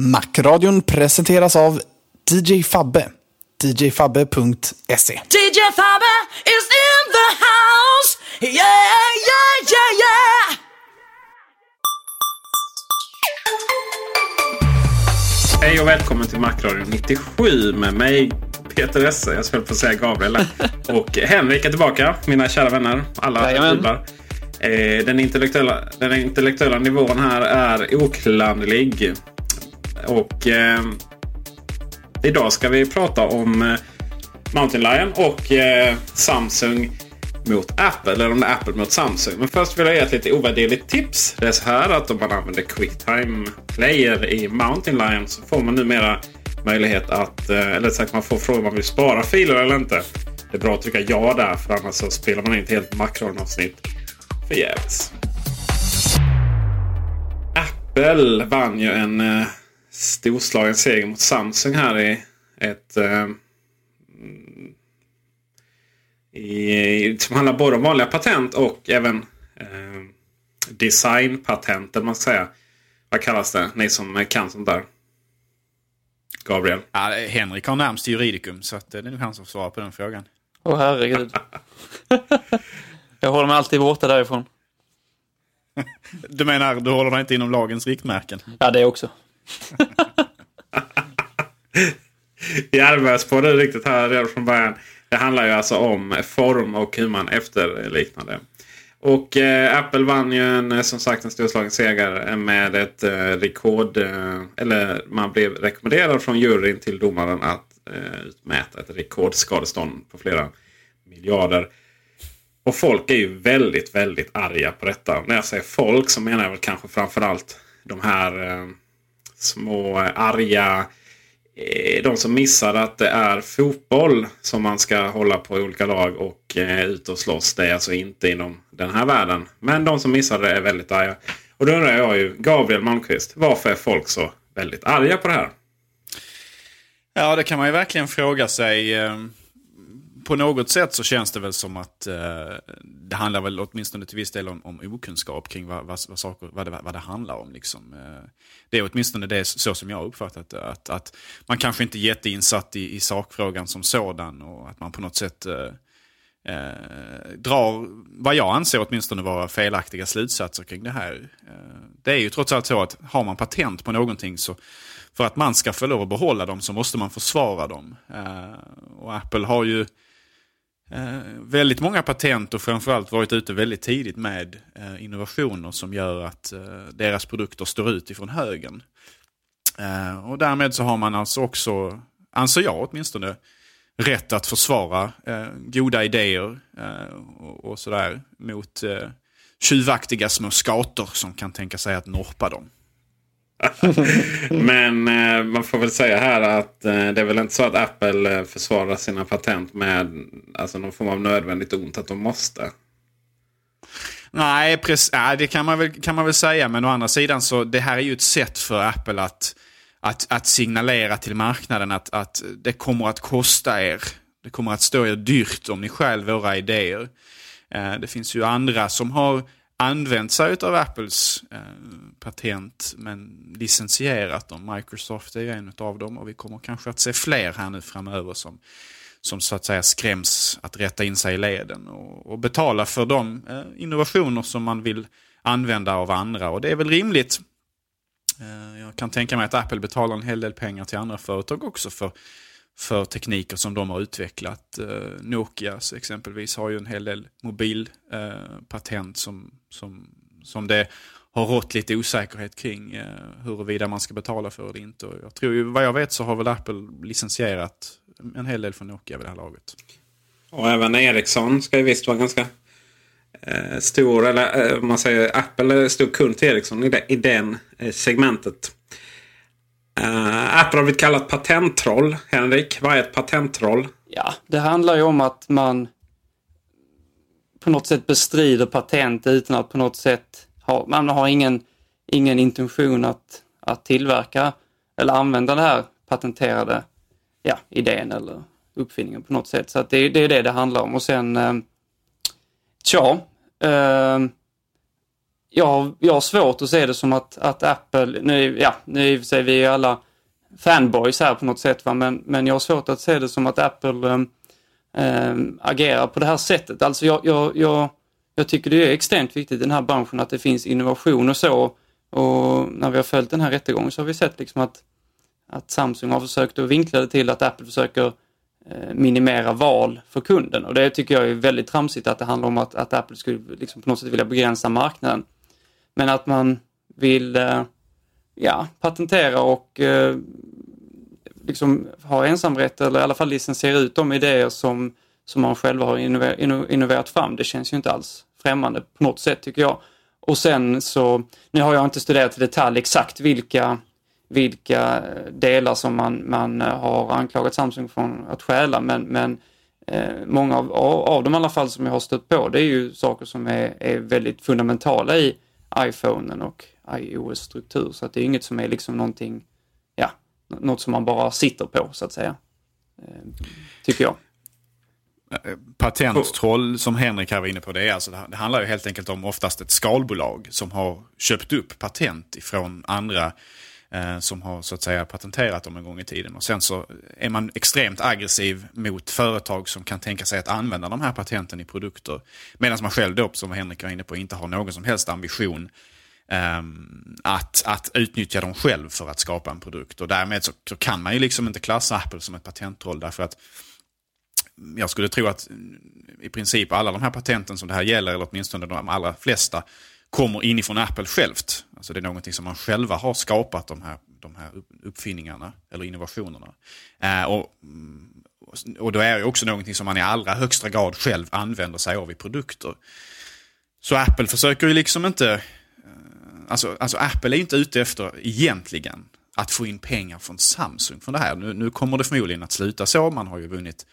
Macradion presenteras av DJ Fabbe. DJFabbe.se DJ Fabbe is in the house. Yeah, yeah, yeah, yeah. Hej och välkommen till Macradion 97 med mig Peter Esse, jag skulle på att säga Gabriel. Och Henrik är tillbaka, mina kära vänner. Alla jublar. Eh, den, intellektuella, den intellektuella nivån här är oklanderlig. Och eh, idag ska vi prata om eh, Mountain Lion och eh, Samsung mot Apple. Eller om det är Apple mot Samsung. Men först vill jag ge ett lite ovärderligt tips. Det är så här att om man använder QuickTime Player i Mountain Lion så får man numera möjlighet att, eh, eller sagt man får fråga om man vill spara filer eller inte. Det är bra att trycka ja där för annars så spelar man in ett helt Macron-avsnitt förgäves. Apple vann ju en eh, storslagen seger mot Samsung här i ett eh, i, som handlar både om vanliga patent och även eh, designpatent. Man ska säga. Vad kallas det? Ni som kan sånt där. Gabriel. Ja, Henrik har närmst juridikum så att det är nog han som svarar på den frågan. Åh herregud. jag håller mig alltid borta därifrån. Du menar, du håller dig inte inom lagens riktmärken? Ja, det också. Jag arbetade på det riktigt här redan från början. Det handlar ju alltså om form och hur man efterliknar det. Och eh, Apple vann ju en, eh, som sagt en storslagen seger eh, med ett eh, rekord. Eh, eller man blev rekommenderad från juryn till domaren att eh, utmäta ett rekordskadestånd på flera miljarder. Och folk är ju väldigt, väldigt arga på detta. När jag säger folk så menar jag väl kanske framförallt de här eh, små eh, arga eh, de som missar att det är fotboll som man ska hålla på i olika lag och eh, ut och slåss. Det är alltså inte inom den här världen. Men de som missar det är väldigt arga. Och då undrar jag ju, Gabriel Malmqvist, varför är folk så väldigt arga på det här? Ja, det kan man ju verkligen fråga sig. Eh, på något sätt så känns det väl som att eh, det handlar väl åtminstone till viss del om, om okunskap kring vad, vad, vad, saker, vad, det, vad det handlar om. Liksom. Eh, Det är åtminstone det så som jag har uppfattat det. Att, att man kanske inte är jätteinsatt i, i sakfrågan som sådan och att man på något sätt eh, eh, drar, vad jag anser åtminstone vara felaktiga slutsatser kring det här. Eh, det är ju trots allt så att har man patent på någonting så för att man ska få lov att behålla dem så måste man försvara dem. Eh, och Apple har ju eh, väldigt många patent och framförallt varit ute väldigt tidigt med eh, innovationer som gör att eh, deras produkter står ut ifrån högen. Eh, och därmed så har man alltså också, anser jag åtminstone, rätt att försvara eh, goda idéer eh, och, och sådär mot eh, tjuvaktiga små skator som kan tänka sig att norpa dem. Men eh, man får väl säga här att eh, det är väl inte så att Apple eh, försvarar sina patent med alltså, någon form av nödvändigt ont att de måste. Nej, precis, nej det kan man, väl, kan man väl säga. Men å andra sidan så det här är ju ett sätt för Apple att, att, att signalera till marknaden att, att det kommer att kosta er. Det kommer att stå er dyrt om ni stjäl våra idéer. Eh, det finns ju andra som har använt sig av Apples eh, patent men licensierat dem. Microsoft är ju en av dem och vi kommer kanske att se fler här nu framöver som, som så att säga skräms att rätta in sig i leden och, och betala för de eh, innovationer som man vill använda av andra. Och det är väl rimligt. Eh, jag kan tänka mig att Apple betalar en hel del pengar till andra företag också för, för tekniker som de har utvecklat. Eh, exempelvis har ju en hel del mobilpatent eh, som, som, som det har rått lite osäkerhet kring eh, huruvida man ska betala för det inte. Och jag tror ju, vad jag vet så har väl Apple licensierat en hel del från Nokia vid det här laget. Och även Ericsson ska ju visst vara ganska eh, stor. Eller eh, man säger Apple är stor kund till Ericsson i, det, i den eh, segmentet. Uh, Apple har blivit kallat patenttroll. Henrik, vad är ett patenttroll? Ja, det handlar ju om att man på något sätt bestrider patent utan att på något sätt ha, man har ingen, ingen intention att, att tillverka eller använda den här patenterade ja, idén eller uppfinningen på något sätt. Så att det, det är det det handlar om. Och sen, eh, tja, eh, jag, jag har svårt att se det som att, att Apple, nu, ja, nu i och för sig vi är alla fanboys här på något sätt, va? Men, men jag har svårt att se det som att Apple eh, agerar på det här sättet. Alltså jag, jag, jag, jag tycker det är extremt viktigt i den här branschen att det finns innovation och så. Och när vi har följt den här rättegången så har vi sett liksom att, att Samsung har försökt att vinkla det till att Apple försöker eh, minimera val för kunden. Och det tycker jag är väldigt tramsigt att det handlar om att, att Apple skulle liksom på något sätt vilja begränsa marknaden. Men att man vill eh, ja, patentera och eh, liksom ha ensamrätt eller i alla fall licensiera ut de idéer som, som man själva har innoverat fram. Det känns ju inte alls främmande på något sätt tycker jag. Och sen så, nu har jag inte studerat i detalj exakt vilka, vilka delar som man, man eh, har anklagat Samsung från att stjäla men, men eh, många av, av dem i alla fall som jag har stött på det är ju saker som är, är väldigt fundamentala i iPhonen och iOS struktur så att det är inget som är liksom någonting, ja, något som man bara sitter på så att säga. Eh, tycker jag. Patenttroll som Henrik här var inne på, det, är alltså, det handlar ju helt enkelt om oftast ett skalbolag som har köpt upp patent ifrån andra eh, Eh, som har så att säga patenterat dem en gång i tiden. Och sen så är man extremt aggressiv mot företag som kan tänka sig att använda de här patenten i produkter. Medan man själv då, som Henrik var inne på, inte har någon som helst ambition ehm, att, att utnyttja dem själv för att skapa en produkt. Och därmed så, så kan man ju liksom inte klassa Apple som ett patenttroll därför att jag skulle tro att i princip alla de här patenten som det här gäller, eller åtminstone de allra flesta, kommer inifrån Apple självt. Alltså det är någonting som man själva har skapat, de här, de här uppfinningarna eller innovationerna. Eh, och, mm, och då är det också någonting som man i allra högsta grad själv använder sig av i produkter. Så Apple försöker ju liksom inte... Eh, alltså, alltså Apple är inte ute efter egentligen att få in pengar från Samsung från det här. Nu, nu kommer det förmodligen att sluta så. Man har ju vunnit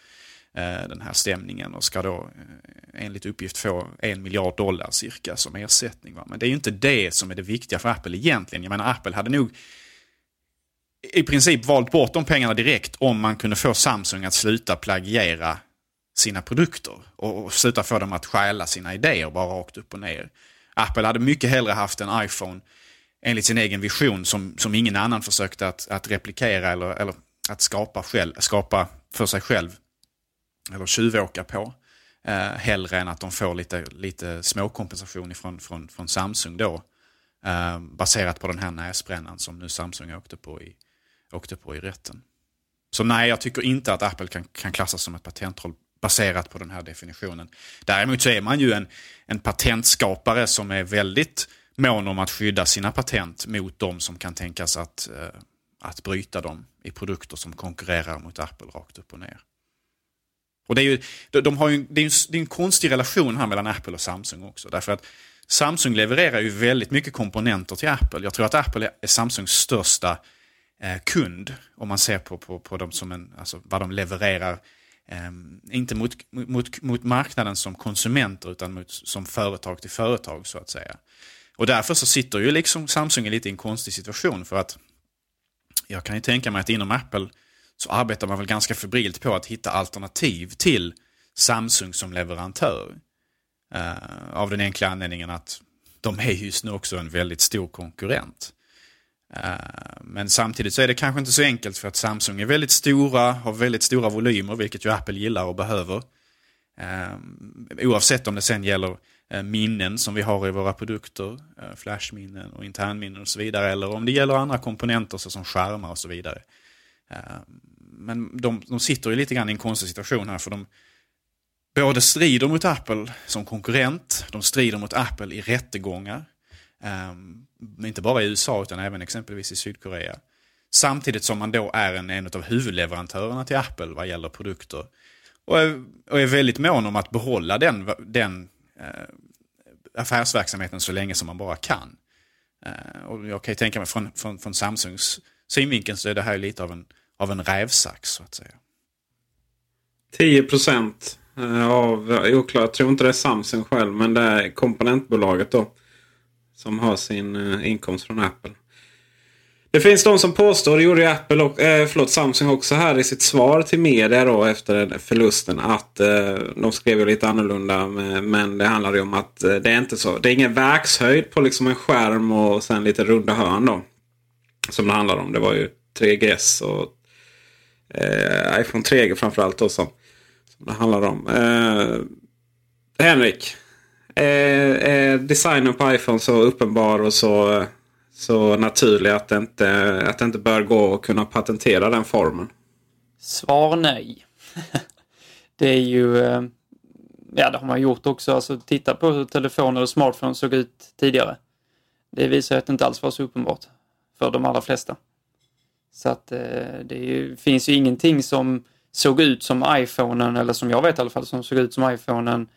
Eh, den här stämningen och ska då eh, enligt uppgift få en miljard dollar cirka som ersättning. Va? Men det är ju inte det som är det viktiga för Apple egentligen. Jag menar Apple hade nog i princip valt bort de pengarna direkt om man kunde få Samsung att sluta plagiera sina produkter och, sluta få dem att stjäla sina idéer bara rakt upp och ner. Apple hade mycket hellre haft en iPhone enligt sin egen vision som, som ingen annan försökte att, att replikera eller, eller att skapa, själv, skapa för sig själv eller tjuvåka på. Eh, hellre än att de får lite, lite småkompensation ifrån, från, från Samsung då. Eh, baserat på den här näsbrännan som nu Samsung åkte på i, åkte på i rätten. Så nej, jag tycker inte att Apple kan, kan klassas som ett patentroll baserat på den här definitionen. Däremot så är man ju en, en patentskapare som är väldigt mån om att skydda sina patent mot de som kan tänkas att, eh, att bryta dem i produkter som konkurrerar mot Apple rakt upp och ner. Och det är ju, de har ju, det är, en, det är en konstig relation här mellan Apple och Samsung också. Därför att Samsung levererar ju väldigt mycket komponenter till Apple. Jag tror att Apple är Samsungs största eh, kund om man ser på, på, på dem som en, alltså vad de levererar eh, inte mot, mot, mot marknaden som konsumenter utan mot, som företag till företag så att säga. Och därför så sitter ju liksom Samsung lite i en konstig situation för att jag kan ju tänka mig att inom Apple så arbetar man väl ganska febrilt på att hitta alternativ till Samsung som leverantör. Uh, av den enkla anledningen att de är just nu också en väldigt stor konkurrent. Uh, men samtidigt så är det kanske inte så enkelt för att Samsung är väldigt stora, har väldigt stora volymer, vilket ju Apple gillar och behöver. Uh, oavsett om det sen gäller minnen som vi har i våra produkter, flashminnen och internminnen och så vidare, eller om det gäller andra komponenter såsom skärmar och så vidare. Eh, men de, de sitter ju lite grann i en konstig situation här, för de, både strider mot Apple som konkurrent, de strider mot Apple i rättegångar. Eh, inte bara i USA utan även exempelvis i Sydkorea. Samtidigt som man då är en, en av huvudleverantörerna till Apple vad gäller produkter. Och är, och är väldigt mån om att behålla den, den eh, affärsverksamheten så länge som man bara kan. Eh, och jag kan ju tänka mig från, från, från Samsungs synvinkel så är det här lite av en, av en rävsax så att säga. 10 procent eh, av, oklart, jag tror inte det är Samsung själv men det är komponentbolaget då. Som har sin eh, inkomst från Apple. Det finns de som påstår, det gjorde Apple och, eh, förlåt, Samsung också här i sitt svar till media då efter förlusten. Att eh, de skrev lite annorlunda eh, men det handlar ju om att eh, det är inte så. Det är ingen verkshöjd på liksom en skärm och sen lite runda hörn då. Som det handlar om. Det var ju 3GS och eh, iPhone 3G framförallt då som det handlar om. Eh, Henrik. Eh, är, designen på iPhone så uppenbar och så, så naturlig att det, inte, att det inte bör gå att kunna patentera den formen? Svar nej. det är ju, eh, ja det har man gjort också, alltså titta på hur telefoner och smartphones såg ut tidigare. Det visar att det inte alls var så uppenbart för de allra flesta. Så att eh, det ju, finns ju ingenting som såg ut som iPhonen, eller som jag vet i alla fall, som såg ut som iPhonen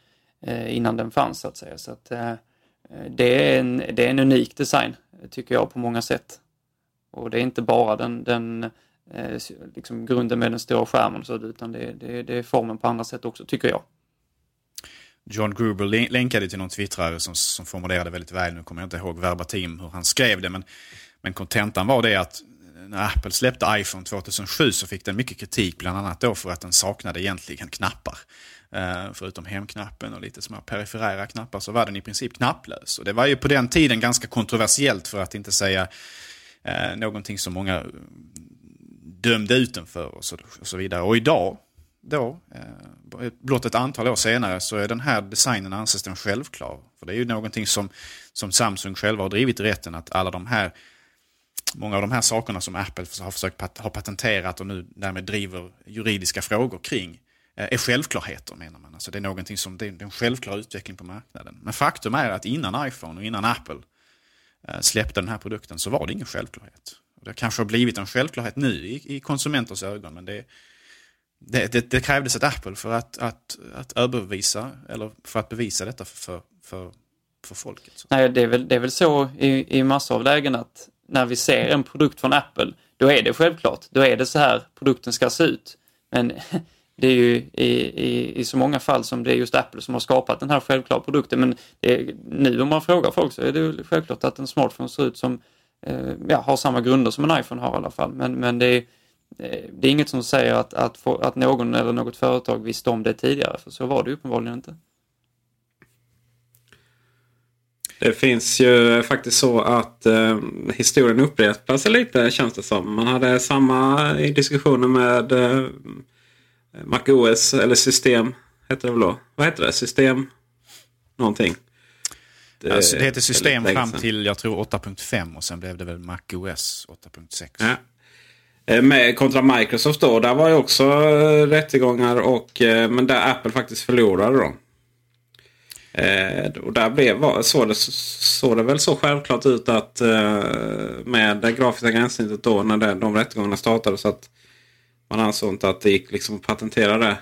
eh, innan den fanns så att säga. Så att, eh, det, är en, det är en unik design, tycker jag, på många sätt. Och det är inte bara den, den eh, liksom grunden med den stora skärmen, så, utan det, det, det är formen på andra sätt också, tycker jag. John Gruber länkade till någon twittrare som, som formulerade väldigt väl, nu kommer jag inte ihåg verbatim hur han skrev det, men, men kontentan var det att när Apple släppte iPhone 2007 så fick den mycket kritik, bland annat då för att den saknade egentligen knappar. Eh, förutom hemknappen och lite små perifera knappar så var den i princip knapplös. Och det var ju på den tiden ganska kontroversiellt för att inte säga eh, någonting som många dömde ut den för och så, och så vidare. Och idag, då, eh, blott ett antal år senare, så är den här designen anses den självklar. För det är ju någonting som, som Samsung själva har drivit i rätten, att alla de här många av de här sakerna som Apple har försökt ha patenterat och nu därmed driver juridiska frågor kring eh, är självklarheter menar man. Alltså det är någonting som, det är en självklar utveckling på marknaden. Men faktum är att innan iPhone och innan Apple eh, släppte den här produkten så var det ingen självklarhet. Det kanske har blivit en självklarhet nu i, i konsumenters ögon men det, det, det, det krävdes ett Apple för att, att, att överbevisa eller för att bevisa detta för, för, för folket. Så. Nej, det är väl, det är väl så i, i massor av lägen att när vi ser en produkt från Apple, då är det självklart. Då är det så här produkten ska se ut. Men det är ju i, i, i så många fall som det är just Apple som har skapat den här självklara produkten. Men är, nu om man frågar folk så är det självklart att en smartphone ser ut som, eh, ja, har samma grunder som en iPhone har i alla fall. Men, men det, är, eh, det är inget som säger att, att, få, att någon eller något företag visste om det tidigare, för så var det uppenbarligen inte. Det finns ju faktiskt så att eh, historien upprepar sig lite känns det som. Man hade samma i diskussionen med eh, MacOS eller system. Heter det väl då? Vad heter det? System någonting. Det, alltså, det heter system fram till jag tror 8.5 och sen blev det väl MacOS 8.6. Ja. Eh, med, kontra Microsoft då. Där var ju också eh, rättegångar och eh, men där Apple faktiskt förlorade då. Eh, och där blev, såg, det, såg det väl så självklart ut att eh, med det grafiska gränssnittet då när det, de rättegångarna startade så att man ansåg inte att det gick liksom att patentera det.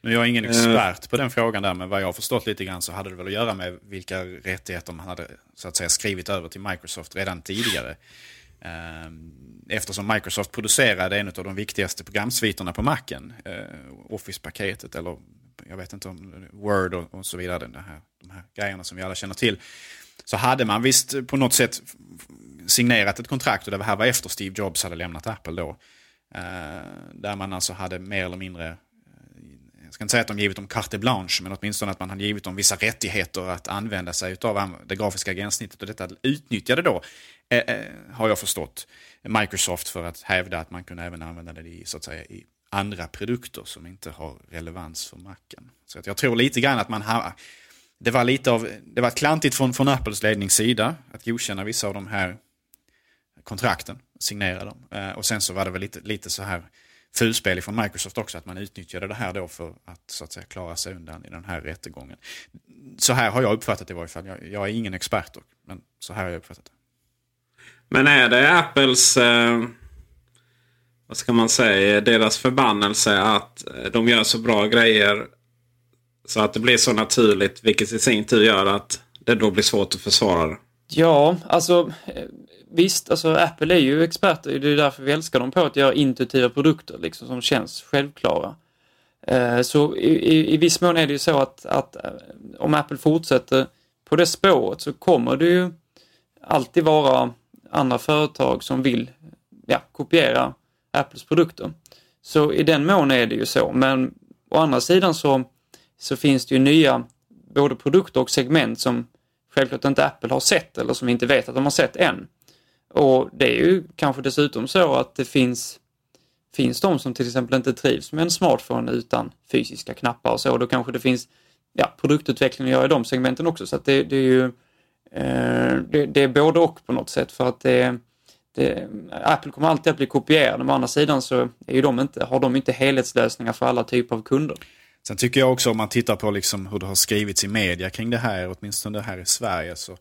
Nu är jag ingen expert uh, på den frågan där, men vad jag har förstått lite grann så hade det väl att göra med vilka rättigheter man hade så att säga skrivit över till Microsoft redan tidigare. Eh, eftersom Microsoft producerade en av de viktigaste programsviterna på Macen, eh, Office-paketet eller jag vet inte om Word och, och så vidare, den här, de här grejerna som vi alla känner till. Så hade man visst på något sätt signerat ett kontrakt och det här var efter Steve Jobs hade lämnat Apple då. Eh, där man alltså hade mer eller mindre, eh, jag ska inte säga att de givit dem carte blanche, men åtminstone att man hade givit dem vissa rättigheter att använda sig av det grafiska gränssnittet. Och detta utnyttjade då, eh, eh, har jag förstått, Microsoft för att hävda att man kunde även använda det i, så att säga, i andra produkter som inte har relevans för macken. Så att jag tror lite grann att man har, det var lite av, det var klantigt från, från Apples ledningssida att godkänna vissa av de här kontrakten, signera dem. Eh, och sen så var det väl lite, lite så här fulspel från Microsoft också, att man utnyttjade det här då för att så att säga klara sig undan i den här rättegången. Så här har jag uppfattat det i varje fall. Jag, jag är ingen expert dock, men så här har jag uppfattat det. Men är det Apples, eh, vad ska man säga, deras förbannelse att eh, de gör så bra grejer så att det blir så naturligt, vilket i sin tur gör att det då blir svårt att försvara det? Ja, alltså eh, visst, alltså Apple är ju experter. Det är därför vi älskar dem på att göra intuitiva produkter liksom, som känns självklara. Eh, så i, i, i viss mån är det ju så att, att om Apple fortsätter på det spåret så kommer det ju alltid vara andra företag som vill ja, kopiera Apples produkter. Så i den mån är det ju så, men å andra sidan så, så finns det ju nya både produkter och segment som självklart inte Apple har sett eller som vi inte vet att de har sett än. Och det är ju kanske dessutom så att det finns, finns de som till exempel inte trivs med en smartphone utan fysiska knappar och så. Då kanske det finns ja, produktutveckling att göra i de segmenten också. Så att det, det är ju eh, det, det, är både och på något sätt för att det, det, Apple kommer alltid att bli kopierade, men å andra sidan så är ju de inte, har de inte helhetslösningar för alla typer av kunder. Sen tycker jag också om man tittar på liksom hur det har skrivits i media kring det här, åtminstone det här i Sverige, så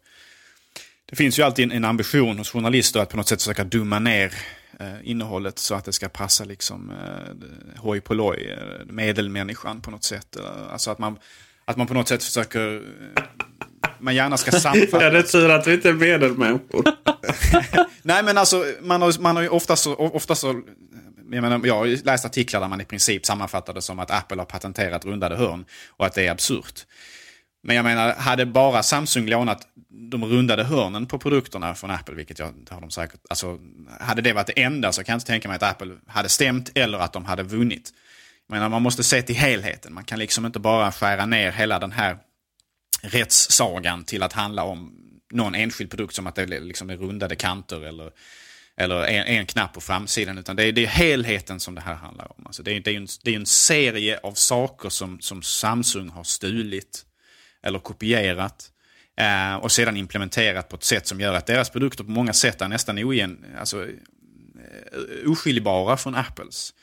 det finns ju alltid en ambition hos journalister att på något sätt försöka dumma ner eh, innehållet så att det ska passa liksom eh, hoj på loj, eh, medelmänniskan på något sätt. Eh, alltså att man, att man på något sätt försöker, man gärna ska sammanfatta. det är tur att vi inte är medelmänniskor. Nej men alltså, man har, man har ju ofta så, ofta så jag, menar, jag har läst artiklar där man i princip sammanfattar det som att Apple har patenterat rundade hörn och att det är absurt. Men jag menar, hade bara Samsung lånat de rundade hörnen på produkterna från Apple, vilket jag, har de säkert, alltså, hade det varit det enda så kan jag inte tänka mig att Apple hade stämt eller att de hade vunnit. Jag menar, man måste se till helheten. Man kan liksom inte bara skära ner hela den här rättssagan till att handla om någon enskild produkt som att det liksom är rundade kanter eller, eller en, en knapp på framsidan. Utan det är, det är helheten som det här handlar om. Alltså det, är, det, är en, det är en serie av saker som, som Samsung har stulit eller kopierat. Eh, och sedan implementerat på ett sätt som gör att deras produkter på många sätt är nästan ogen, alltså, eh, oskiljbara från Apples.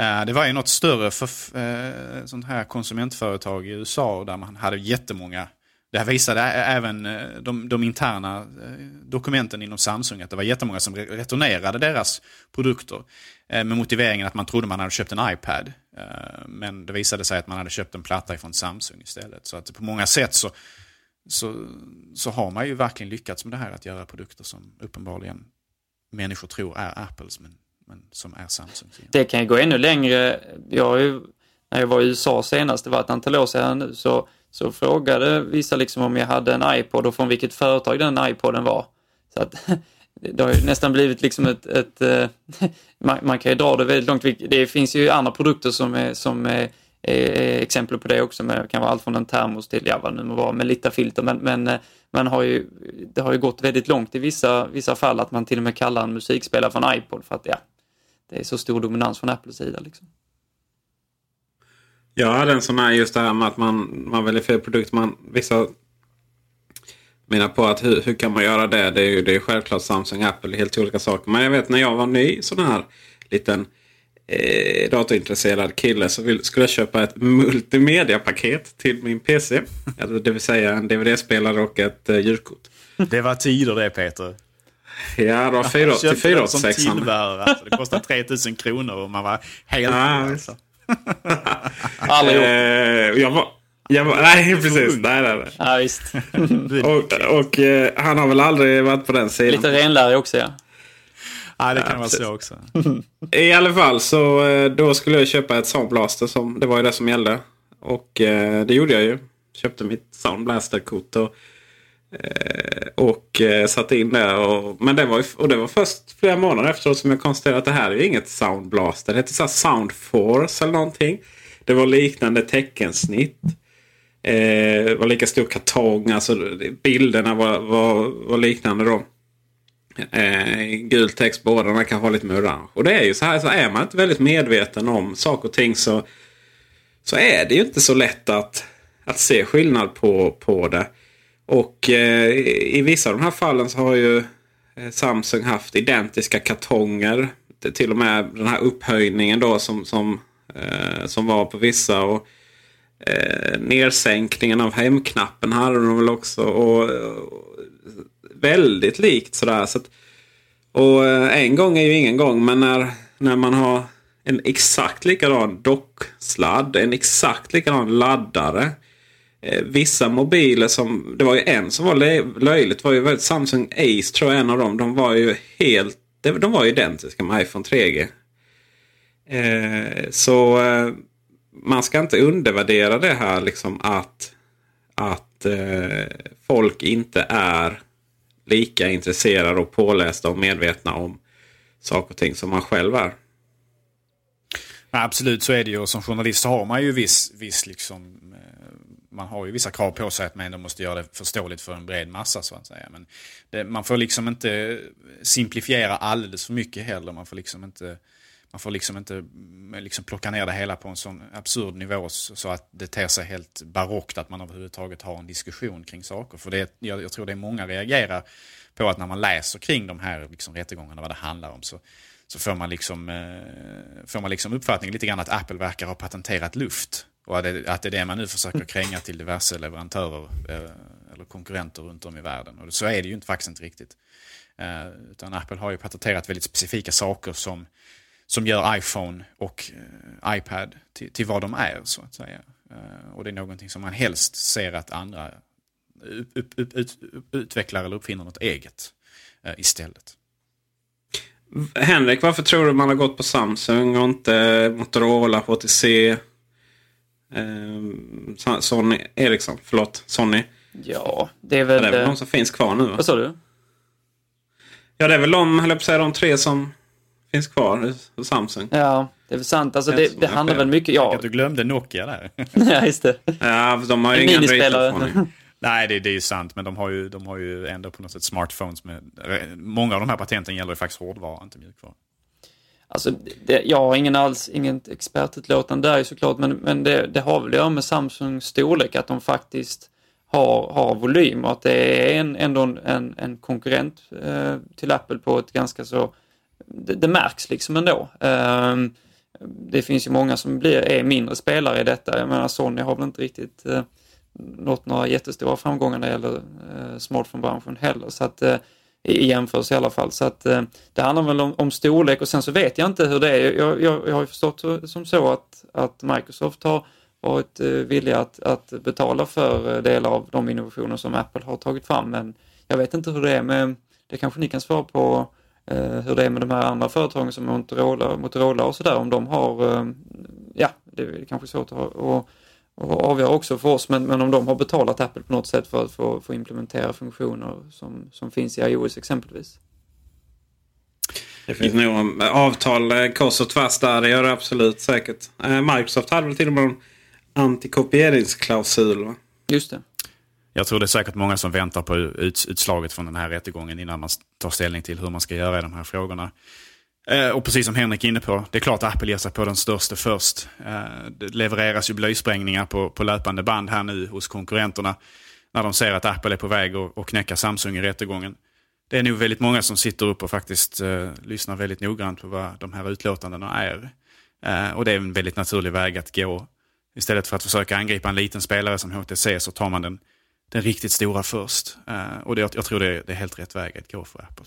Eh, det var ju något större för, eh, sånt här konsumentföretag i USA där man hade jättemånga det här visade även eh, de, de, interna dokumenten inom Samsung att det var jättemånga som returnerade deras produkter med motiveringen att man trodde man hade köpt en iPad. Men det visade sig att man hade köpt en platta ifrån Samsung istället. Så att på många sätt så, så, så har man ju verkligen lyckats med det här att göra produkter som uppenbarligen människor tror är Apples men, men som är Samsung. Det kan ju gå ännu längre. Jag ju, när jag var i USA senast, det var ett antal år sedan nu, så så frågade vissa liksom om jag hade en iPod och från vilket företag den iPoden var. Så att det har ju nästan blivit liksom ett, ett eh, man, man, kan ju dra det väldigt långt. Det finns ju andra produkter som är, som är, är exempel på det också. det kan vara allt från en termos till, ja vad nu må vara, med lite filter. Men, men eh, man har ju, det har ju gått väldigt långt i vissa, vissa fall att man till och med kallar en musikspelare för en iPod för att ja, det är så stor dominans från Apples sida. Liksom. Jag hade en sån här just det här med att man, man väljer fel produkt. Man, vissa menar på att hur, hur kan man göra det? Det är ju det är självklart Samsung Apple, helt olika saker. Men jag vet när jag var ny sån här liten eh, datorintresserad kille så vill, skulle jag köpa ett multimediapaket till min PC. alltså, det vill säga en DVD-spelare och ett eh, ljudkort. Det var tider det Peter. Ja, det var 4 till 4 som tillbehör. Alltså, det kostade 3000 kronor och man var helt... Alltså. Gjort. Eh, jag var, jag var, nej, precis. Nej, nej, nej. Ja, visst. och, och uh, han har väl aldrig varit på den sidan. Lite renlärig också, ja. Ja, det kan Ja, vara precis. så också. I alla fall så eh, då skulle jag köpa ett Soundblaster. Som, det var ju det som gällde. Och eh, det gjorde jag ju. Köpte mitt Soundblaster-kort. Och, eh, Eh, och eh, satte in det. Och, men det var, ju, och det var först flera månader efteråt som jag konstaterade att det här är ju inget Soundblaster. Det heter så Soundforce eller någonting. Det var liknande teckensnitt. Eh, det var lika stor kartong. Alltså bilderna var, var, var liknande då. Eh, gul text båda kan ha lite med orange. Och det är ju så här, så är man inte väldigt medveten om saker och ting så, så är det ju inte så lätt att, att se skillnad på, på det. Och eh, i vissa av de här fallen så har ju eh, Samsung haft identiska kartonger. Det- Till och med den här upphöjningen då som, som, eh, som var på vissa. Och, eh, nersänkningen av hemknappen hade de väl också. Och, och väldigt likt sådär. Så att, och eh, en gång är ju ingen gång. Men när, när man har en exakt likadan docksladd. En exakt likadan laddare. Eh, vissa mobiler som... Det var ju en som var löjligt. var ju väldigt, Samsung Ace tror jag en av dem. De var ju helt... De var identiska med iPhone 3G. Eh, så eh, man ska inte undervärdera det här liksom att, att eh, folk inte är lika intresserade och pålästa och medvetna om saker och ting som man själv är. Absolut, så är det ju. Och som journalist så har man ju viss, viss liksom, eh, man har ju vissa krav på sig att man ändå måste göra det förståeligt för en bred massa så att säga. Men det, man får liksom inte simplifiera alldeles för mycket heller. Man får liksom inte, man får liksom inte liksom plocka ner det hela på en sån absurd nivå så så att det ter sig helt barockt att man överhuvudtaget har en diskussion kring saker. För det, jag, jag tror det är många reagerar på att när man läser kring de här liksom, rättegångarna, vad det handlar om, så, så får man, liksom, eh, får man liksom uppfattningen lite grann att Apple verkar ha patenterat luft. Och att det, att det är det man nu försöker kränga till diverse leverantörer eh, eller konkurrenter runt om i världen. Och så är det ju inte, faktiskt inte riktigt. Eh, utan Apple har ju patenterat väldigt specifika saker som, som gör iPhone och eh, iPad till, till vad de är. så att säga. Och det är någonting som man helst ser att andra upp, upp, upp, ut, utvecklar eller uppfinner något eget istället. Henrik, varför tror du man har gått på Samsung och inte Motorola, HTC, eh, Sony, Ericsson, förlåt, Sony? Ja, det är Det väl... är väl eh, de som finns kvar nu va? Vad sa du? Ja, det är väl de, höll jag på säga, de tre som finns kvar hos Samsung. Ja, det är väl sant. Alltså, det, det handlar väl mycket... Ja, Att du glömde Nokia där. ja just det. Ja, de har ju inga minispelare. Nej, det, det är ju sant. Men de har ju, de har ju ändå på något sätt smartphones med... Många av de här patenten gäller ju faktiskt hårdvara, inte mjukvara. Alltså, det, jag har ingen alls, inget expertutlåtande där ju såklart, men, men det, det har väl att göra med Samsungs storlek, att de faktiskt har, har volym och att det är en, ändå en, en, en konkurrent eh, till Apple på ett ganska så, det, det märks liksom ändå. Eh, det finns ju många som blir, är mindre spelare i detta. Jag menar Sony har väl inte riktigt eh, nått några jättestora framgångar när det gäller eh, smartphone-branschen heller. Så att, eh, i jämförelse i alla fall. Så att eh, det handlar väl om, om storlek och sen så vet jag inte hur det är. Jag, jag, jag har ju förstått som så att, att Microsoft har varit eh, villiga att, att betala för eh, delar av de innovationer som Apple har tagit fram. Men jag vet inte hur det är med, det kanske ni kan svara på, eh, hur det är med de här andra företagen som Motorola, Motorola och sådär. Om de har, eh, ja, det är kanske svårt att, ha- att och avgöra också för oss, men, men om de har betalat Apple på något sätt för att få, få implementera funktioner som, som finns i iOS exempelvis. Det finns nog avtal eh, kors och tvärs där. Det gör det absolut säkert. Eh, Microsoft hade väl till och med en antikopieringsklausul. Va? Just det. Jag tror det är säkert många som väntar på ut, utslaget från den här rättegången innan man tar ställning till hur man ska göra i de här frågorna. Eh, och precis som Henrik är inne på, det är klart att Apple ger sig på den största först. Eh, det levereras ju blöjsprängningar på, på löpande band här nu hos konkurrenterna. När de ser att Apple är på väg att, att knäcka Samsung i rättegången. Det är nog väldigt många som sitter upp och faktiskt eh, lyssnar väldigt noggrant på vad de här utlåtandena är. Eh, och det är en väldigt naturlig väg att gå. Istället för att försöka angripa en liten spelare som HTC så tar man den, den riktigt stora först. Eh, och det, jag tror det är, det är helt rätt väg att gå för Apple.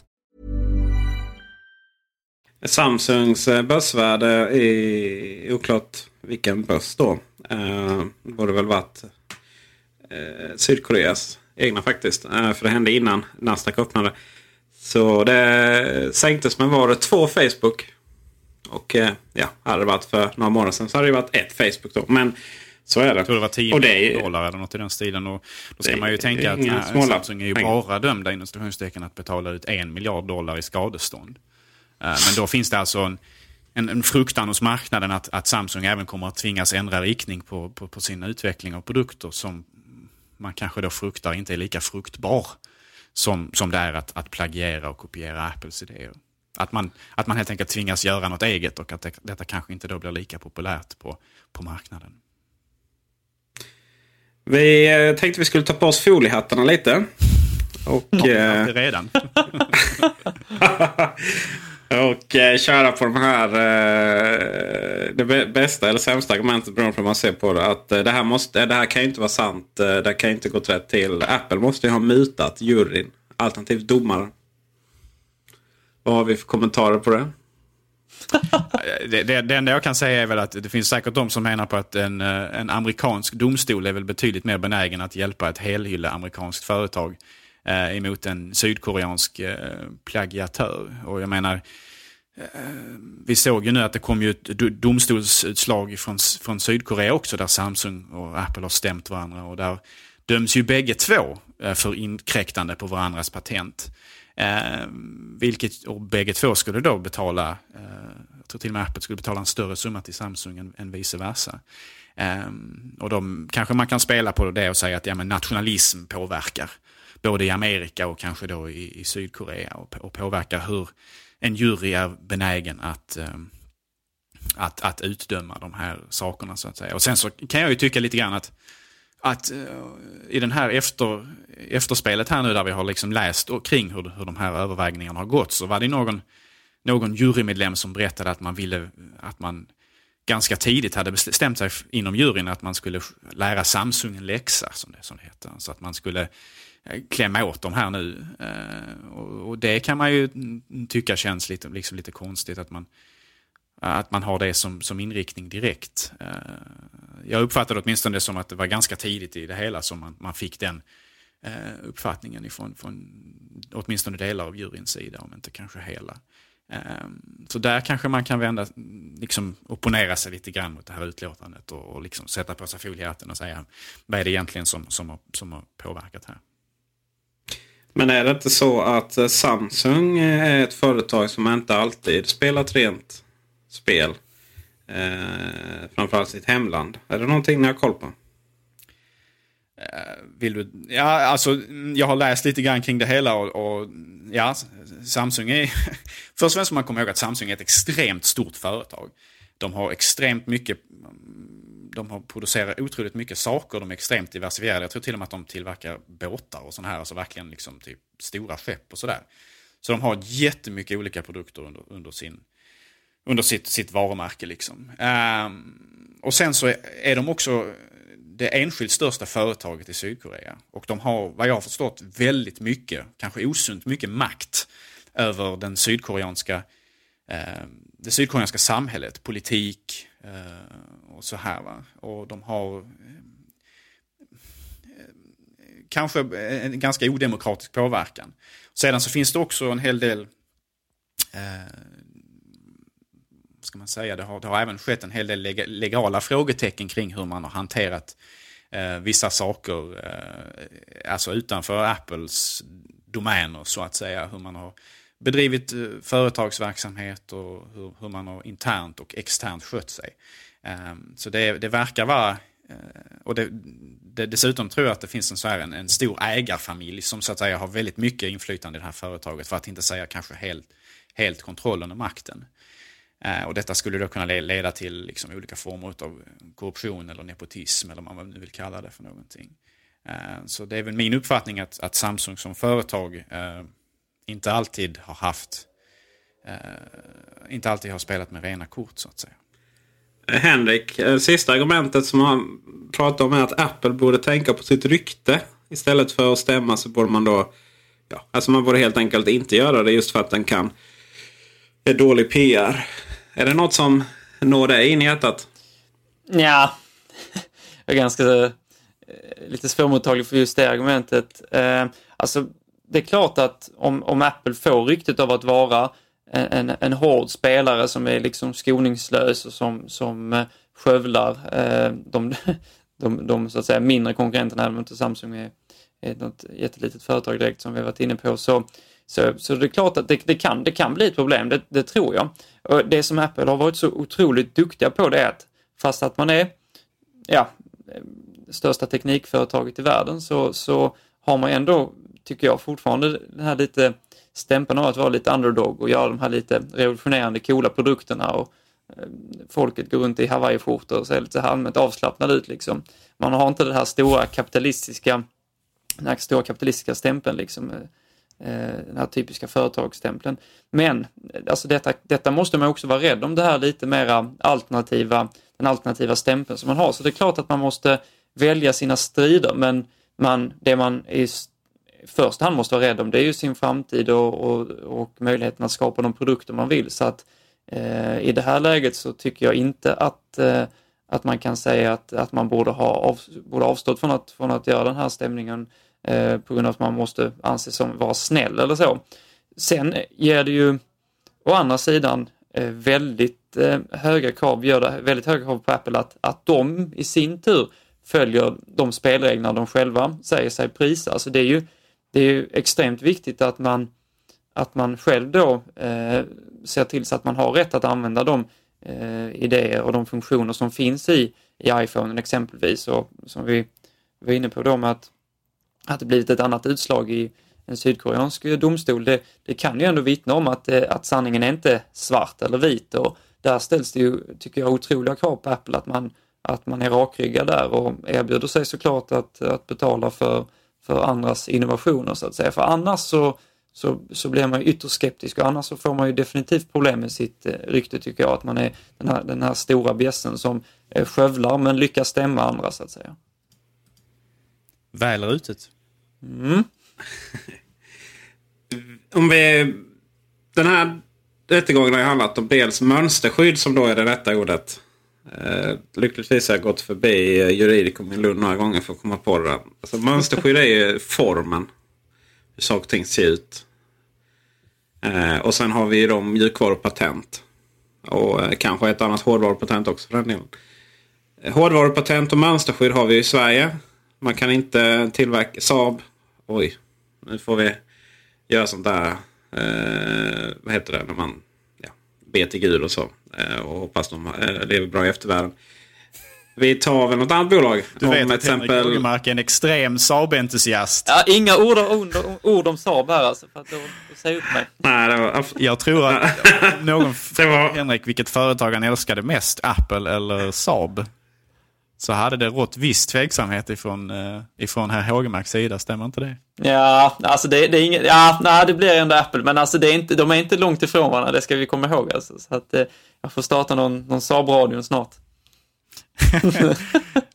Samsungs eh, börsvärde är oklart vilken börs då. Eh, borde väl varit eh, Sydkoreas egna faktiskt. Eh, för det hände innan Nasdaq öppnade. Så det sänktes med var det två Facebook. Och eh, ja, hade det varit för några månader sedan så hade det varit ett Facebook då. Men så är det. Jag tror det var 10 Och det är- dollar eller något i den stilen. Och då ska man ju tänka att småla Samsung är ju bara dömda inom citationstecken att betala ut en miljard dollar i skadestånd. Eh, men då finns det alltså en, en, en fruktan hos marknaden att, att Samsung även kommer att tvingas ändra riktning på, på, på sin utveckling av produkter som man kanske då fruktar inte är lika fruktbar som, som det är att, att plagiera och kopiera Apples idéer. Att man, att man helt enkelt tvingas göra något eget och att det, detta kanske inte då blir lika populärt på, på marknaden. Vi eh, tänkte vi skulle ta på oss foliehattarna lite. Och, eh, Redan. och eh, köra på de här eh, det bä- bästa eller sämsta argumentet beroende på hur man ser på det. Att eh, det, här måste, eh, det här kan ju inte vara sant. Det kan ju inte gått rätt till. Apple måste ju ha mutat juryn. Alternativt domaren. Vad har vi för kommentarer på det? Det, det, det enda jag kan säga är väl att det finns säkert de som menar på att en, eh, en amerikansk domstol är väl betydligt mer benägen att hjälpa ett helhylle amerikanskt företag eh, emot en sydkoreansk eh, plagiatör. Och jag menar, eh, vi såg ju nu att det kom ju ett domstolsutslag från, från Sydkorea också där Samsung och Apple har stämt varandra och där döms ju bägge två eh, för inkräktande på varandras patent. Eh, vilket, och bägge två skulle då betala, eh, jag tror till och med Apple skulle betala en större summa till Samsung än, än vice versa. Eh, och de, kanske man kan spela på det och säga att ja, men nationalism påverkar både i Amerika och kanske då i, i Sydkorea och, och påverkar hur en jury är benägen att, eh, att, att utdöma de här sakerna så att säga. Och sen så kan jag ju tycka lite grann att att eh, i den här efter, efterspelet här nu där vi har liksom läst och kring hur, hur de här övervägningarna har gått så var det någon, någon jurymedlem som berättade att man ville att man ganska tidigt hade bestämt sig inom juryn att man skulle lära Samsung en läxa som det, som det heter. Så att man skulle eh, klämma åt dem här nu. Eh, och, det kan man ju tycka känns lite, liksom lite konstigt att man, att man har det som, som inriktning direkt. Jag uppfattade åtminstone det som att det var ganska tidigt i det hela som man, man fick den eh, uppfattningen ifrån från åtminstone delar av juryns sida, om inte kanske hela. Eh, Så där kanske man kan vända, liksom opponera sig lite grann mot det här utlåtandet och, och liksom sätta på sig foliehatten och säga vad är det egentligen som, som, har, som har påverkat här. Men är det inte så att eh, Samsung eh, är ett företag som inte alltid spelat rent spel? Eh, framförallt sitt hemland. Är det någonting ni har koll på? Eh, vill du? Ja, alltså, jag har läst lite grann kring det hela och, och ja, Samsung är... Först och främst man kommer ihåg att Samsung är ett extremt stort företag. De har extremt mycket... De har producerat otroligt mycket saker, de är extremt diversifierade. Jag tror till och med att de tillverkar båtar och sådana här, alltså verkligen liksom typ stora skepp och sådär. Så de har jättemycket olika produkter under, under sin under sitt, sitt varumärke. Liksom. Ehm, och sen så är, är de också det enskilt största företaget i Sydkorea. Och de har, vad jag har förstått, väldigt mycket, kanske osunt mycket makt över den sydkoreanska, eh, det sydkoreanska samhället, politik eh, och så här. Va? Och de har ehm, kanske en ganska odemokratisk påverkan. Sedan så finns det också en hel del eh, ska man säga, det har, det har även skett en hel del leg legala frågetecken kring hur man har hanterat eh, vissa saker, eh, alltså utanför Apples domäner så att säga. Hur man har bedrivit eh, företagsverksamhet och hur, hur, man har internt och externt skött sig. Eh, så det, det verkar vara eh, och det, det, dessutom tror jag att det finns en, så här, en, en, stor ägarfamilj som så att säga har väldigt mycket inflytande i det här företaget. För att inte säga kanske helt, helt kontrollen och makten. Eh, och detta skulle då kunna leda till liksom olika former av korruption eller nepotism eller vad man nu vill kalla det för någonting. Eh, så det är väl min uppfattning att, att Samsung som företag eh, inte alltid har haft inte alltid har spelat med rena kort så att säga. Henrik, sista argumentet som han pratar om är att Apple borde tänka på sitt rykte. Istället för att stämma så borde man då... Ja, alltså man borde helt enkelt inte göra det just för att den kan... är dålig PR. Är det något som når dig in i hjärtat? Ja, jag är ganska eh, lite svårmottaglig för just det argumentet. Eh, alltså, det är klart att om, om Apple får ryktet av att vara en, en, en hård spelare som är liksom skoningslös och som, som eh, skövlar de, de, de, så att säga mindre konkurrenterna, även om inte Samsung är, är något jättelitet företag direkt som vi varit inne på, så, så, så det är klart att det, det, kan, det kan bli ett problem, det, det, tror jag. Och det som Apple har varit så otroligt duktiga på det är att fast att man är ja, största teknikföretaget i världen så, så har man ändå, tycker jag, fortfarande den här lite stämpeln av att vara lite underdog och göra de här lite revolutionerande coola produkterna och eh, folket går runt i hawaiiskjortor och ser lite allmänt avslappnade ut liksom. Man har inte det här stora kapitalistiska, den här stora kapitalistiska stämpeln liksom Eh, Eh, den här typiska företagsstämpeln. Men alltså detta, detta måste man också vara rädd om det här lite mera alternativa, den alternativa stämpeln som man har. Så det är klart att man måste välja sina strider men man, det man i första hand måste vara rädd om det är ju sin framtid och, och, och möjligheten att skapa de produkter man vill. Så att eh, i det här läget så tycker jag inte att eh, att man kan säga att, att man borde ha av, borde avstått från att, från att göra den här stämningen eh, på grund av att man måste anses som vara snäll eller så. Sen ger det ju å andra sidan eh, väldigt eh, höga krav, gör det väldigt höga krav på Apple att, att de i sin tur följer de spelregler de själva säger sig prisa. Alltså det är ju, det är ju extremt viktigt att man, att man själv då eh, ser till så att man har rätt att använda de eh, idéer och de funktioner som finns i, i iPhone exempelvis och som vi var inne på då med att att det blivit ett annat utslag i en sydkoreansk domstol, det, det kan ju ändå vittna om att, eh, att sanningen är inte svart eller vit och där ställs det ju, tycker jag, otroliga krav på Apple att man, att man är rakryggad där och erbjuder sig såklart att, att betala för, för andras innovationer så att säga. För annars så, så, så blir man ju ytterst skeptisk och annars så får man ju definitivt problem med sitt eh, rykte tycker jag, att man är den här, den här stora bjässen som eh, skövlar men lyckas stämma andra så att säga. Väl rutet. Mm. om vi... Den här rättegången har ju handlat om dels mönsterskydd som då är det rätta ordet. Eh, lyckligtvis har jag gått förbi juridikum i Lund några gånger för att komma på det. Alltså, mönsterskydd är ju formen. Hur saker och ting ser ut. Eh, och sen har vi då mjukvarupatent. Och eh, kanske ett annat hårdvarupatent också för den delen. Eh, hårdvarupatent och mönsterskydd har vi i Sverige. Man kan inte tillverka Saab. Oj, nu får vi göra sånt där. Eh, vad heter det när man ja, ber till Gud och så. Eh, och hoppas de eh, lever bra i eftervärlden. Vi tar väl något annat bolag. Du vet att exempel... Henrik Ågermark är en extrem Saab-entusiast. Ja, inga ord, ord, ord om Saab här alltså. För att då, då säger upp mig. Nej, det var... Jag tror att någon frågar Henrik vilket företag han älskade mest. Apple eller Saab så hade det rått viss tveksamhet ifrån, uh, ifrån herr Hågemarks sida, stämmer inte det? Ja, alltså det, det är inget, ja, nej, det blir ändå Apple, men alltså det är inte, de är inte långt ifrån varandra, det ska vi komma ihåg alltså. Så att uh, jag får starta någon, någon Saab-radion snart.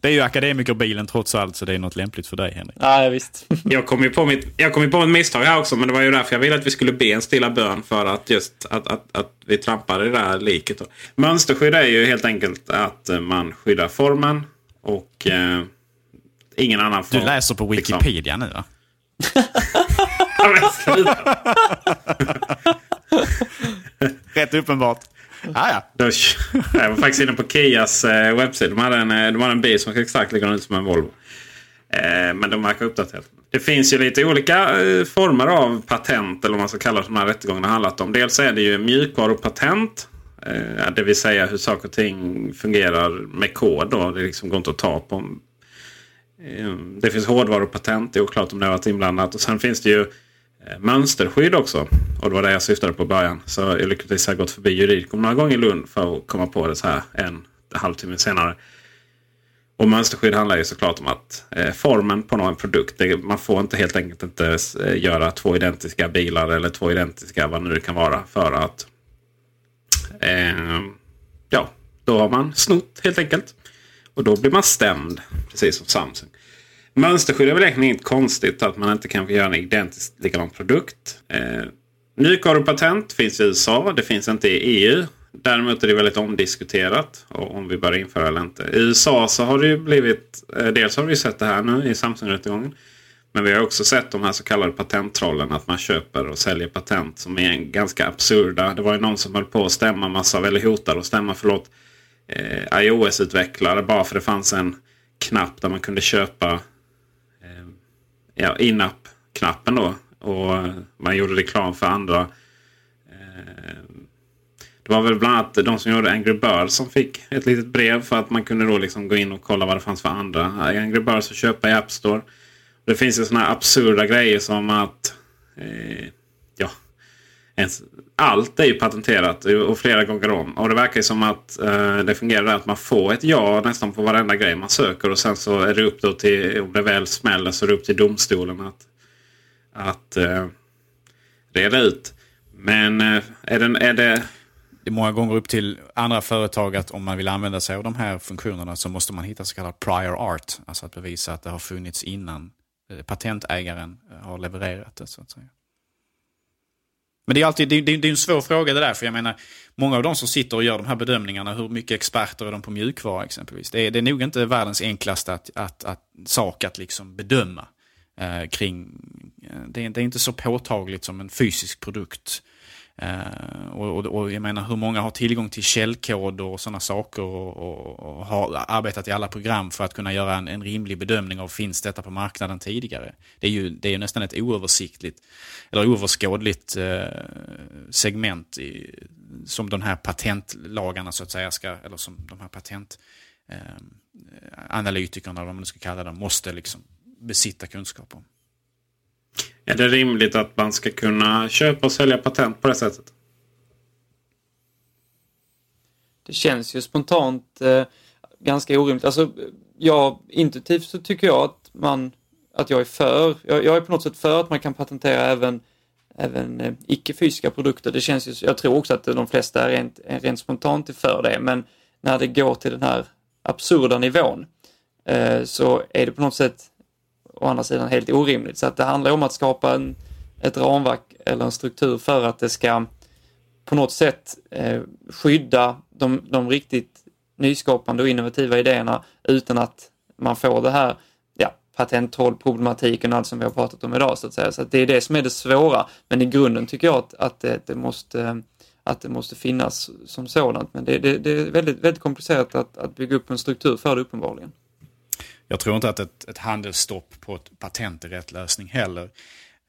det är ju akademikerbilen trots allt, så det är något lämpligt för dig Henrik. Ja, visst. jag kom ju på mitt, jag kom ju på ett misstag här också, men det var ju därför jag ville att vi skulle be en stilla bön för att just att, att, att vi trampade i det här liket. Mönsterskydd är ju helt enkelt att man skyddar formen och eh, ingen annan Du form. läser på liksom. Wikipedia nu va? Rätt uppenbart. Ah, ja. Då- Jag var faktiskt inne på Kias eh, webbsida. De hade en, eh, de hade en bil som exakt likadant ut som en Volvo. Eh, men de verkar uppdaterade. Det finns ju lite olika eh, former av patent eller vad man ska kalla det, som de här rättegångarna handlat om. Dels är det ju mjukvarupatent. Eh, det vill säga hur saker och ting fungerar med kod. Då. Det liksom går inte att ta på. Eh, Det finns hårdvarupatent. Det är oklart om det har varit inblandat. Och sen finns det ju eh, mönsterskydd också. Och det var det jag syftade på i början. Så jag lyckligtvis har jag gått förbi juridikum några gånger i Lund för att komma på det så här en halvtimme senare. Och mönsterskydd handlar ju såklart om att eh, formen på någon produkt. Det, man får inte helt enkelt inte eh, göra två identiska bilar eller två identiska vad nu det kan vara. För att Eh, ja, då har man snott helt enkelt. Och då blir man stämd. Precis som Samsung. Mönsterskydd är väl egentligen inget konstigt att man inte kan få göra en identiskt likadan produkt. Eh, Mjukvarupatent finns i USA. Det finns inte i EU. Däremot är det väldigt omdiskuterat om vi bör införa eller inte. I USA så har det ju blivit... Eh, dels har vi sett det här nu i Samsung-rättegången. Men vi har också sett de här så kallade patenttrollen. Att man köper och säljer patent som är ganska absurda. Det var ju någon som höll på att stämma massa, eller hotade att stämma, förlåt, eh, iOS-utvecklare bara för det fanns en knapp där man kunde köpa eh, ja, in-app-knappen då. Och man gjorde reklam för andra. Eh, det var väl bland annat de som gjorde Angry Birds som fick ett litet brev för att man kunde då liksom gå in och kolla vad det fanns för andra Angry Birds att köpa i App Store. Det finns ju sådana här absurda grejer som att eh, ja, ens, allt är ju patenterat och flera gånger om. Och det verkar ju som att eh, det fungerar att man får ett ja nästan på varenda grej man söker. Och sen så är det upp då till, om det väl smäller, så är det upp till domstolen att, att eh, reda ut. Men eh, är, det, är det... Det är många gånger upp till andra företag att om man vill använda sig av de här funktionerna så måste man hitta så kallad prior art. Alltså att bevisa att det har funnits innan Eh, patentägaren eh, har levererat det. så att säga. Men det är alltid det är, det är en svår fråga det där. För jag menar, många av de som sitter och gör de här bedömningarna, hur mycket experter är de på mjukvara exempelvis? Det är, det är nog inte världens enklaste att, att, att, sak att liksom bedöma eh, kring... Eh, det, är, det är inte så påtagligt som en fysisk produkt. Uh, och, och, och jag menar hur många har tillgång till källkod och sådana saker och, och, och, har arbetat i alla program för att kunna göra en, en, rimlig bedömning av finns detta på marknaden tidigare. Det är ju, det är ju nästan ett oöversiktligt eller oöverskådligt uh, segment i, som de här patentlagarna så att säga ska, eller som de här patentanalytikerna, eh, uh, vad man nu ska kalla dem, måste liksom besitta kunskap om. Är det rimligt att man ska kunna köpa och sälja patent på det sättet? Det känns ju spontant eh, ganska orimligt. Alltså, ja, intuitivt så tycker jag att man, att jag är för, jag, jag är på något sätt för att man kan patentera även, även eh, icke-fysiska produkter. Det känns ju, jag tror också att de flesta är rent, rent spontant är för det, men när det går till den här absurda nivån eh, så är det på något sätt å andra sidan helt orimligt. Så att det handlar om att skapa en, ett ramverk eller en struktur för att det ska på något sätt eh, skydda de, de riktigt nyskapande och innovativa idéerna utan att man får det här ja, patenttrollproblematiken och allt som vi har pratat om idag så att säga. Så att det är det som är det svåra. Men i grunden tycker jag att, att, det, det, måste, att det måste finnas som sådant. Men det, det, det är väldigt, väldigt komplicerat att, att bygga upp en struktur för det uppenbarligen. Jag tror inte att ett, ett handelsstopp på ett patent är rätt lösning heller.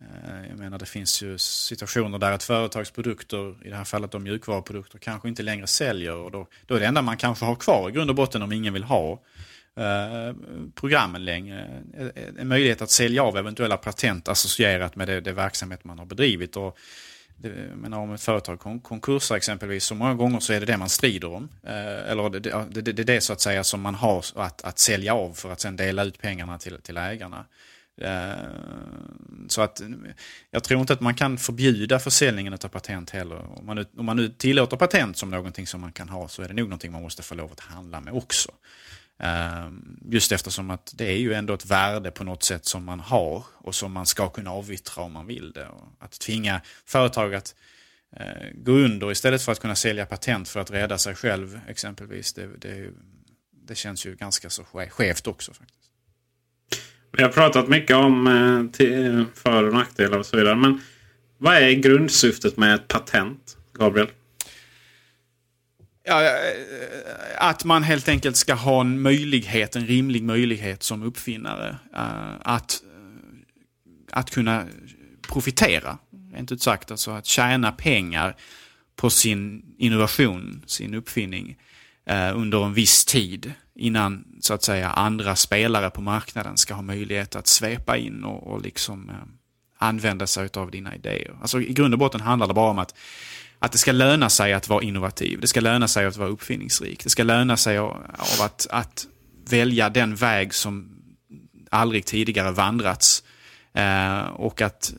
Eh, jag menar det finns ju situationer där ett företags produkter, i det här fallet de mjukvaruprodukter, kanske inte längre säljer. Och då, då är det enda man kanske har kvar i grund och botten om ingen vill ha eh, programmen längre. Eh, en möjlighet att sälja av eventuella patent associerat med det, det verksamhet man har bedrivit. Och, det, menar, om ett företag konkursar exempelvis, så många gånger så är det det man strider om. Eh, eller det, det, det, det är det så att säga som man har att, att sälja av för att sen dela ut pengarna till, till ägarna. Eh, så att jag tror inte att man kan förbjuda försäljningen av patent heller. Om man, nu, om man nu tillåter patent som någonting som man kan ha så är det nog någonting man måste få lov att handla med också. Ehm, just eftersom att det är ju ändå ett värde på något sätt som man har och som man ska kunna avyttra om man vill det. Att tvinga företag att eh, gå under istället för att kunna sälja patent för att rädda sig själv exempelvis. Det, det, det känns ju ganska så skevt också faktiskt. Vi har pratat mycket om eh, eh, för och nackdelar och så vidare. Men vad är grundsyftet med ett patent, Gabriel? Ja, eh, att man helt enkelt ska ha en möjlighet, en rimlig möjlighet som uppfinnare. Eh, att, eh, att kunna profitera, rent ut sagt. Alltså att tjäna pengar på sin innovation, sin uppfinning under en viss tid innan så att säga andra spelare på marknaden ska ha möjlighet att svepa in och, och liksom använda sig av dina idéer. Alltså i grund och botten handlar det bara om att att det ska löna sig att vara innovativ. Det ska löna sig att vara uppfinningsrik. Det ska löna sig av att, att välja den väg som aldrig tidigare vandrats. Eh, och att eh,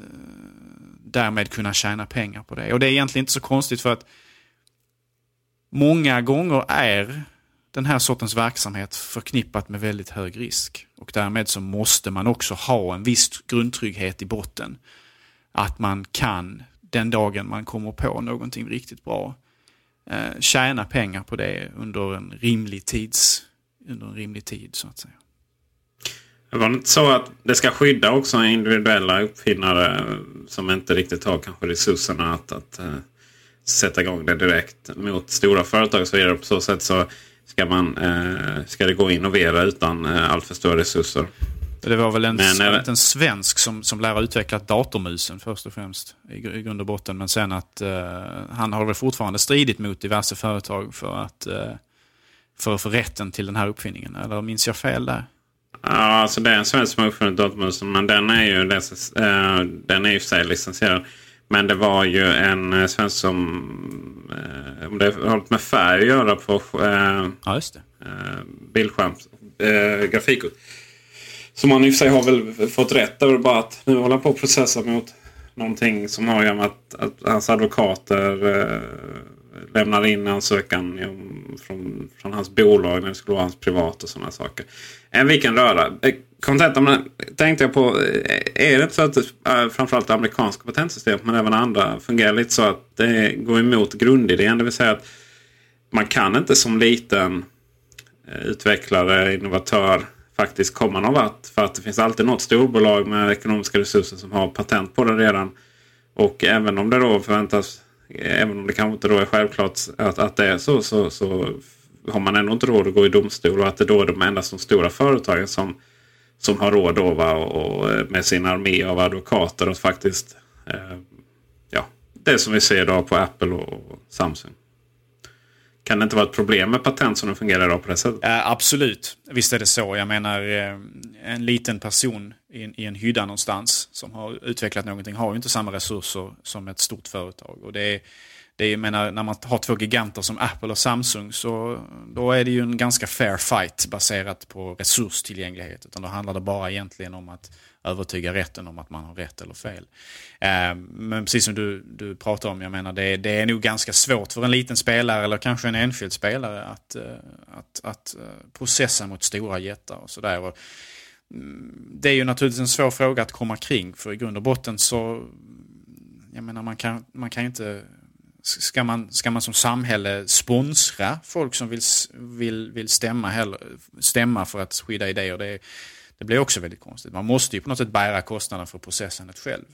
därmed kunna tjäna pengar på det. Och det är egentligen inte så konstigt för att många gånger är den här sortens verksamhet förknippat med väldigt hög risk. Och därmed så måste man också ha en viss grundtrygghet i botten. Att man kan, den dagen man kommer på någonting riktigt bra, eh, tjäna pengar på det under en rimlig tids, under en rimlig tid så att säga. Det Var det inte så att det ska skydda också individuella uppfinnare som inte riktigt har kanske resurserna att, att uh, sätta igång det direkt mot stora företag och så vidare. På så sätt så ska, man, uh, ska det gå att innovera utan uh, alltför stora resurser. Det var väl en, Men, eh, en svensk som, som lär ha utvecklat datormusen först och främst i, i grund och botten. Men sen att eh, han har väl fortfarande stridit mot diverse företag för att, eh, för att få rätten till den här uppfinningen. Eller minns jag fel där? Ja, alltså det är en svensk som har uppfunnit datormusen. Men den är ju eh, den är ju för sig licensierad. Men det var ju en eh, svensk som... om det har något med färg att göra på eh, Ja, just det. eh, bildskärm, eh, grafikkort. Som han i och för sig har väl fått rätt över bara att nu håller han på att processa mot någonting som har att göra med att, att hans advokater eh, lämnar in ansökan om- från, från hans bolag när det skulle vara hans privat och sådana saker. En vilken röra. Eh, kontentan eh, tänkte jag på. Är det inte så att framförallt det amerikanska patentsystemet men även andra fungerar lite så att det går emot grundidén. Det vill säga att man kan inte som liten utvecklare, innovatör faktiskt komma någon vart. För att det finns alltid något storbolag med ekonomiska resurser som har patent på det redan. Och även om det då förväntas, även om det kanske inte då är självklart att, att det är så, så, så har man ändå inte råd att gå i domstol. Och att det då är de endast de stora företagen som, som har råd då, va, och, eh, med sin armé av advokater att faktiskt eh, ja, det som vi ser idag på Apple och Samsung. Kan det inte vara ett problem med patent som de fungerar idag på det sättet? Eh, absolut, visst är det så. Jag menar, eh, en liten person i en, i en hydda någonstans som har utvecklat någonting har ju inte samma resurser som ett stort företag. Och det är, det är, jag menar, när man har två giganter som Apple och Samsung så då är det ju en ganska fair fight baserat på resurstillgänglighet. Utan då handlar det bara egentligen om att övertyga rätten om att man har rätt eller fel. Eh, men precis som du, du pratar om, jag menar det, det är nog ganska svårt för en liten spelare eller kanske en enskild spelare att, eh, att, att eh, processa mot stora jättar och sådär. Mm, det är ju naturligtvis en svår fråga att komma kring för i grund och botten så, jag menar man kan, man kan ju inte Ska man, ska man som samhälle sponsra folk som vill, vill, vill stämma, heller, stämma för att skydda idéer? Det, det blir också väldigt konstigt. Man måste ju på något sätt bära kostnaden för processandet själv.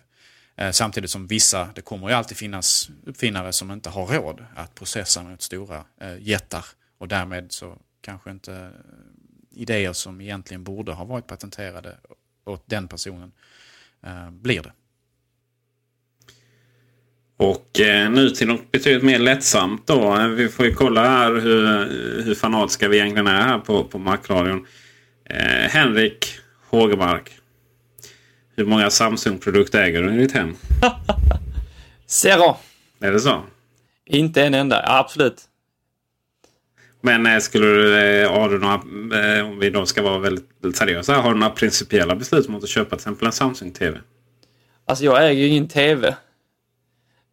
Eh, samtidigt som vissa, det kommer ju alltid finnas uppfinnare som inte har råd att processa mot stora eh, jättar. Och därmed så kanske inte eh, idéer som egentligen borde ha varit patenterade åt den personen blir det. Och nu till något betydligt mer lättsamt då. Vi får ju kolla här hur, hur fanatiska vi egentligen är här på, på Macradion. Eh, Henrik Hågemark. Hur många Samsung-produkter äger du i ditt hem? Zero. Är det så? Inte en enda. Ja, absolut. Men eh, skulle du, eh, har du några, eh, om vi då ska vara väldigt, väldigt seriösa, har du några principiella beslut mot att köpa till exempel en Samsung-TV? Alltså jag äger ju ingen TV.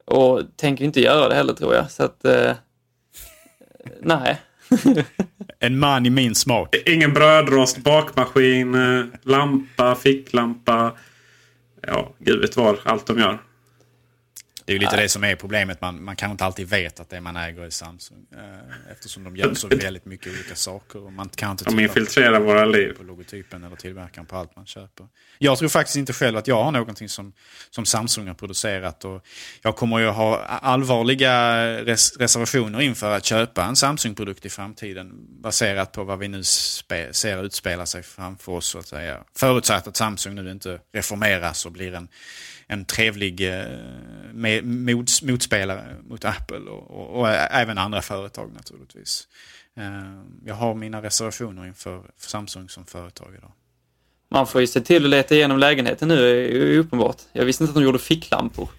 Och tänker inte göra det heller tror jag. Så att... Eh, nej. En man i min smak. Ingen brödrost, bakmaskin, eh, lampa, ficklampa. Ja, gud vet vad allt de gör. Det är ju lite det som är problemet. Man, man kanske inte alltid vet att det man äger är Samsung. Eh, eftersom de gör så väldigt mycket olika saker. Och man kan inte De infiltrerar våra liv. på logotypen eller tillverkaren på allt man köper. Jag tror faktiskt inte själv att jag har någonting som, som Samsung har producerat. Och jag kommer ju ha allvarliga res reservationer inför att köpa en Samsung-produkt i framtiden. Baserat på vad vi nu ser utspela sig framför oss. Så att säga. Förutsatt att Samsung nu inte reformeras och blir en, en trevlig eh, mots, motspelare mot Apple och, och, och även andra företag naturligtvis. Eh, jag har mina reservationer inför Samsung som företag idag. Man får ju se till att leta igenom lägenheten nu, är ju uppenbart. Jag visste inte att de gjorde ficklampor.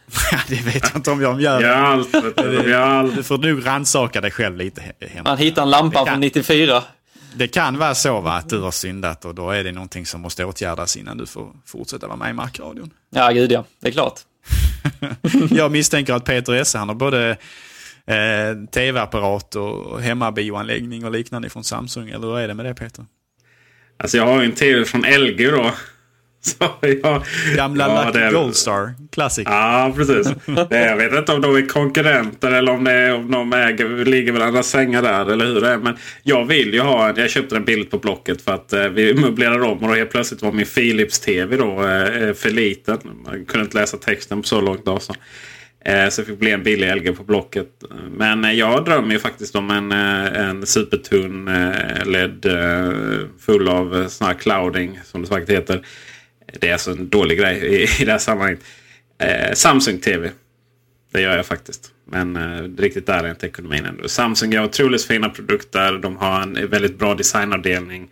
det vet jag inte om jag gör. Ja, allt, du. De gör allt. Du får nog rannsaka dig själv lite hemma. Man hittar en lampa från 94. Det kan vara så va, att du har syndat och då är det någonting som måste åtgärdas innan du får fortsätta vara med i Markradion. Ja, gud ja. Det är klart. Jag misstänker att Peter Esse, han har både eh, tv-apparat och hemmabioanläggning och liknande från Samsung. Eller hur är det med det Peter? Alltså jag har ju en tv från LG då. Så jag, Gamla Ja, Lucky det är- Goldstar Classic. Ja, precis. Det, jag vet inte om de är konkurrenter eller om, är, om de äger, ligger väl andra sängar där eller hur det är. Men jag vill ju ha en. Jag köpte en bild på Blocket för att eh, vi möblerar om och då helt plötsligt var min Philips-TV då eh, för liten. Man kunde inte läsa texten på så långt avstånd. Eh, så det fick bli en billig LG på Blocket. Men eh, jag drömmer ju faktiskt om en, eh, en supertunn eh, LED eh, full av eh, sån här clouding som det vackert heter. Det är alltså en dålig grej i, i det här sammanhanget. Eh, Samsung TV. Det gör jag faktiskt. Men eh, riktigt där är inte ekonomin ännu. Samsung gör otroligt fina produkter. De har en väldigt bra designavdelning.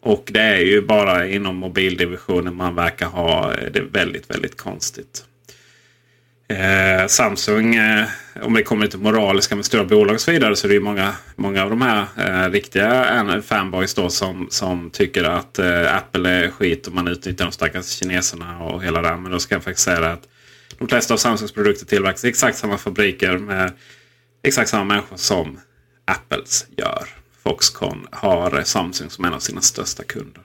Och det är ju bara inom mobildivisionen man verkar ha eh, det väldigt, väldigt konstigt. Eh, Samsung, eh, om vi kommer till moraliska med stora bolag och så vidare så är det ju många, många av de här eh, riktiga eh, fanboys då som, som tycker att eh, Apple är skit och man utnyttjar de stackars kineserna och hela det. Men då ska jag faktiskt säga det att de flesta av Samsungs produkter tillverkas i exakt samma fabriker med exakt samma människor som Apples gör. Foxconn har Samsung som en av sina största kunder.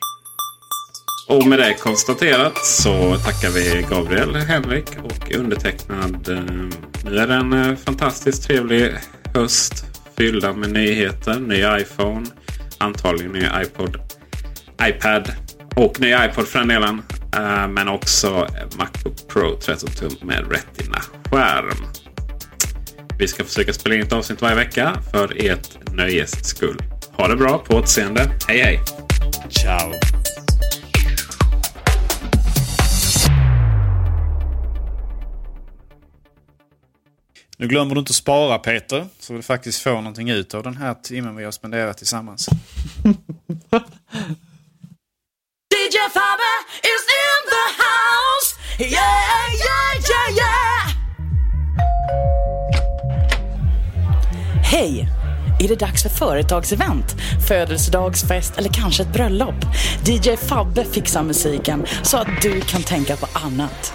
Och med det konstaterat så tackar vi Gabriel, Henrik och undertecknad. Eh, nu är det en eh, fantastiskt trevlig höst fyllda med nyheter. Ny iPhone, antagligen ny iPod, iPad och ny iPod för den delen. Eh, men också Macbook Pro 13 tum med Retina-skärm. Vi ska försöka spela in ett avsnitt varje vecka för ert nöjes skull. Ha det bra, på återseende. Hej hej! Ciao. Nu glömmer du inte att spara Peter, så du faktiskt får någonting ut av den här timmen vi har spenderat tillsammans. DJ Fabbe is in the house. Yeah, yeah, yeah, yeah. Hej! Är det dags för företagsevent, födelsedagsfest eller kanske ett bröllop? DJ Fabbe fixar musiken så att du kan tänka på annat.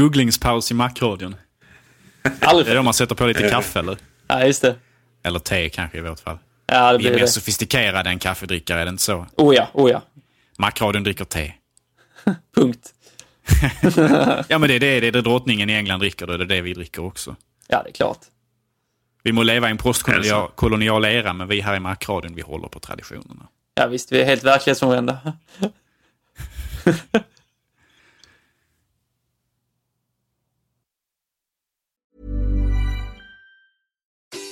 Googlingspaus i Macradion. Aldrig Det är då man sätter på lite kaffe eller? Ja, just det. Eller te kanske i vårt fall. Ja, det Vi är blir mer det. sofistikerade än kaffedrickare, är det inte så? Oh ja, oh ja. Macradion dricker te. Punkt. Ja men det är det, det är det drottningen i England dricker, då är det det vi dricker också. Ja, det är klart. Vi må leva i en det postkolonial så? kolonial era, men vi här i Macradion, vi håller på traditionerna. Ja, visst, vi är helt verklighetsfrånvända.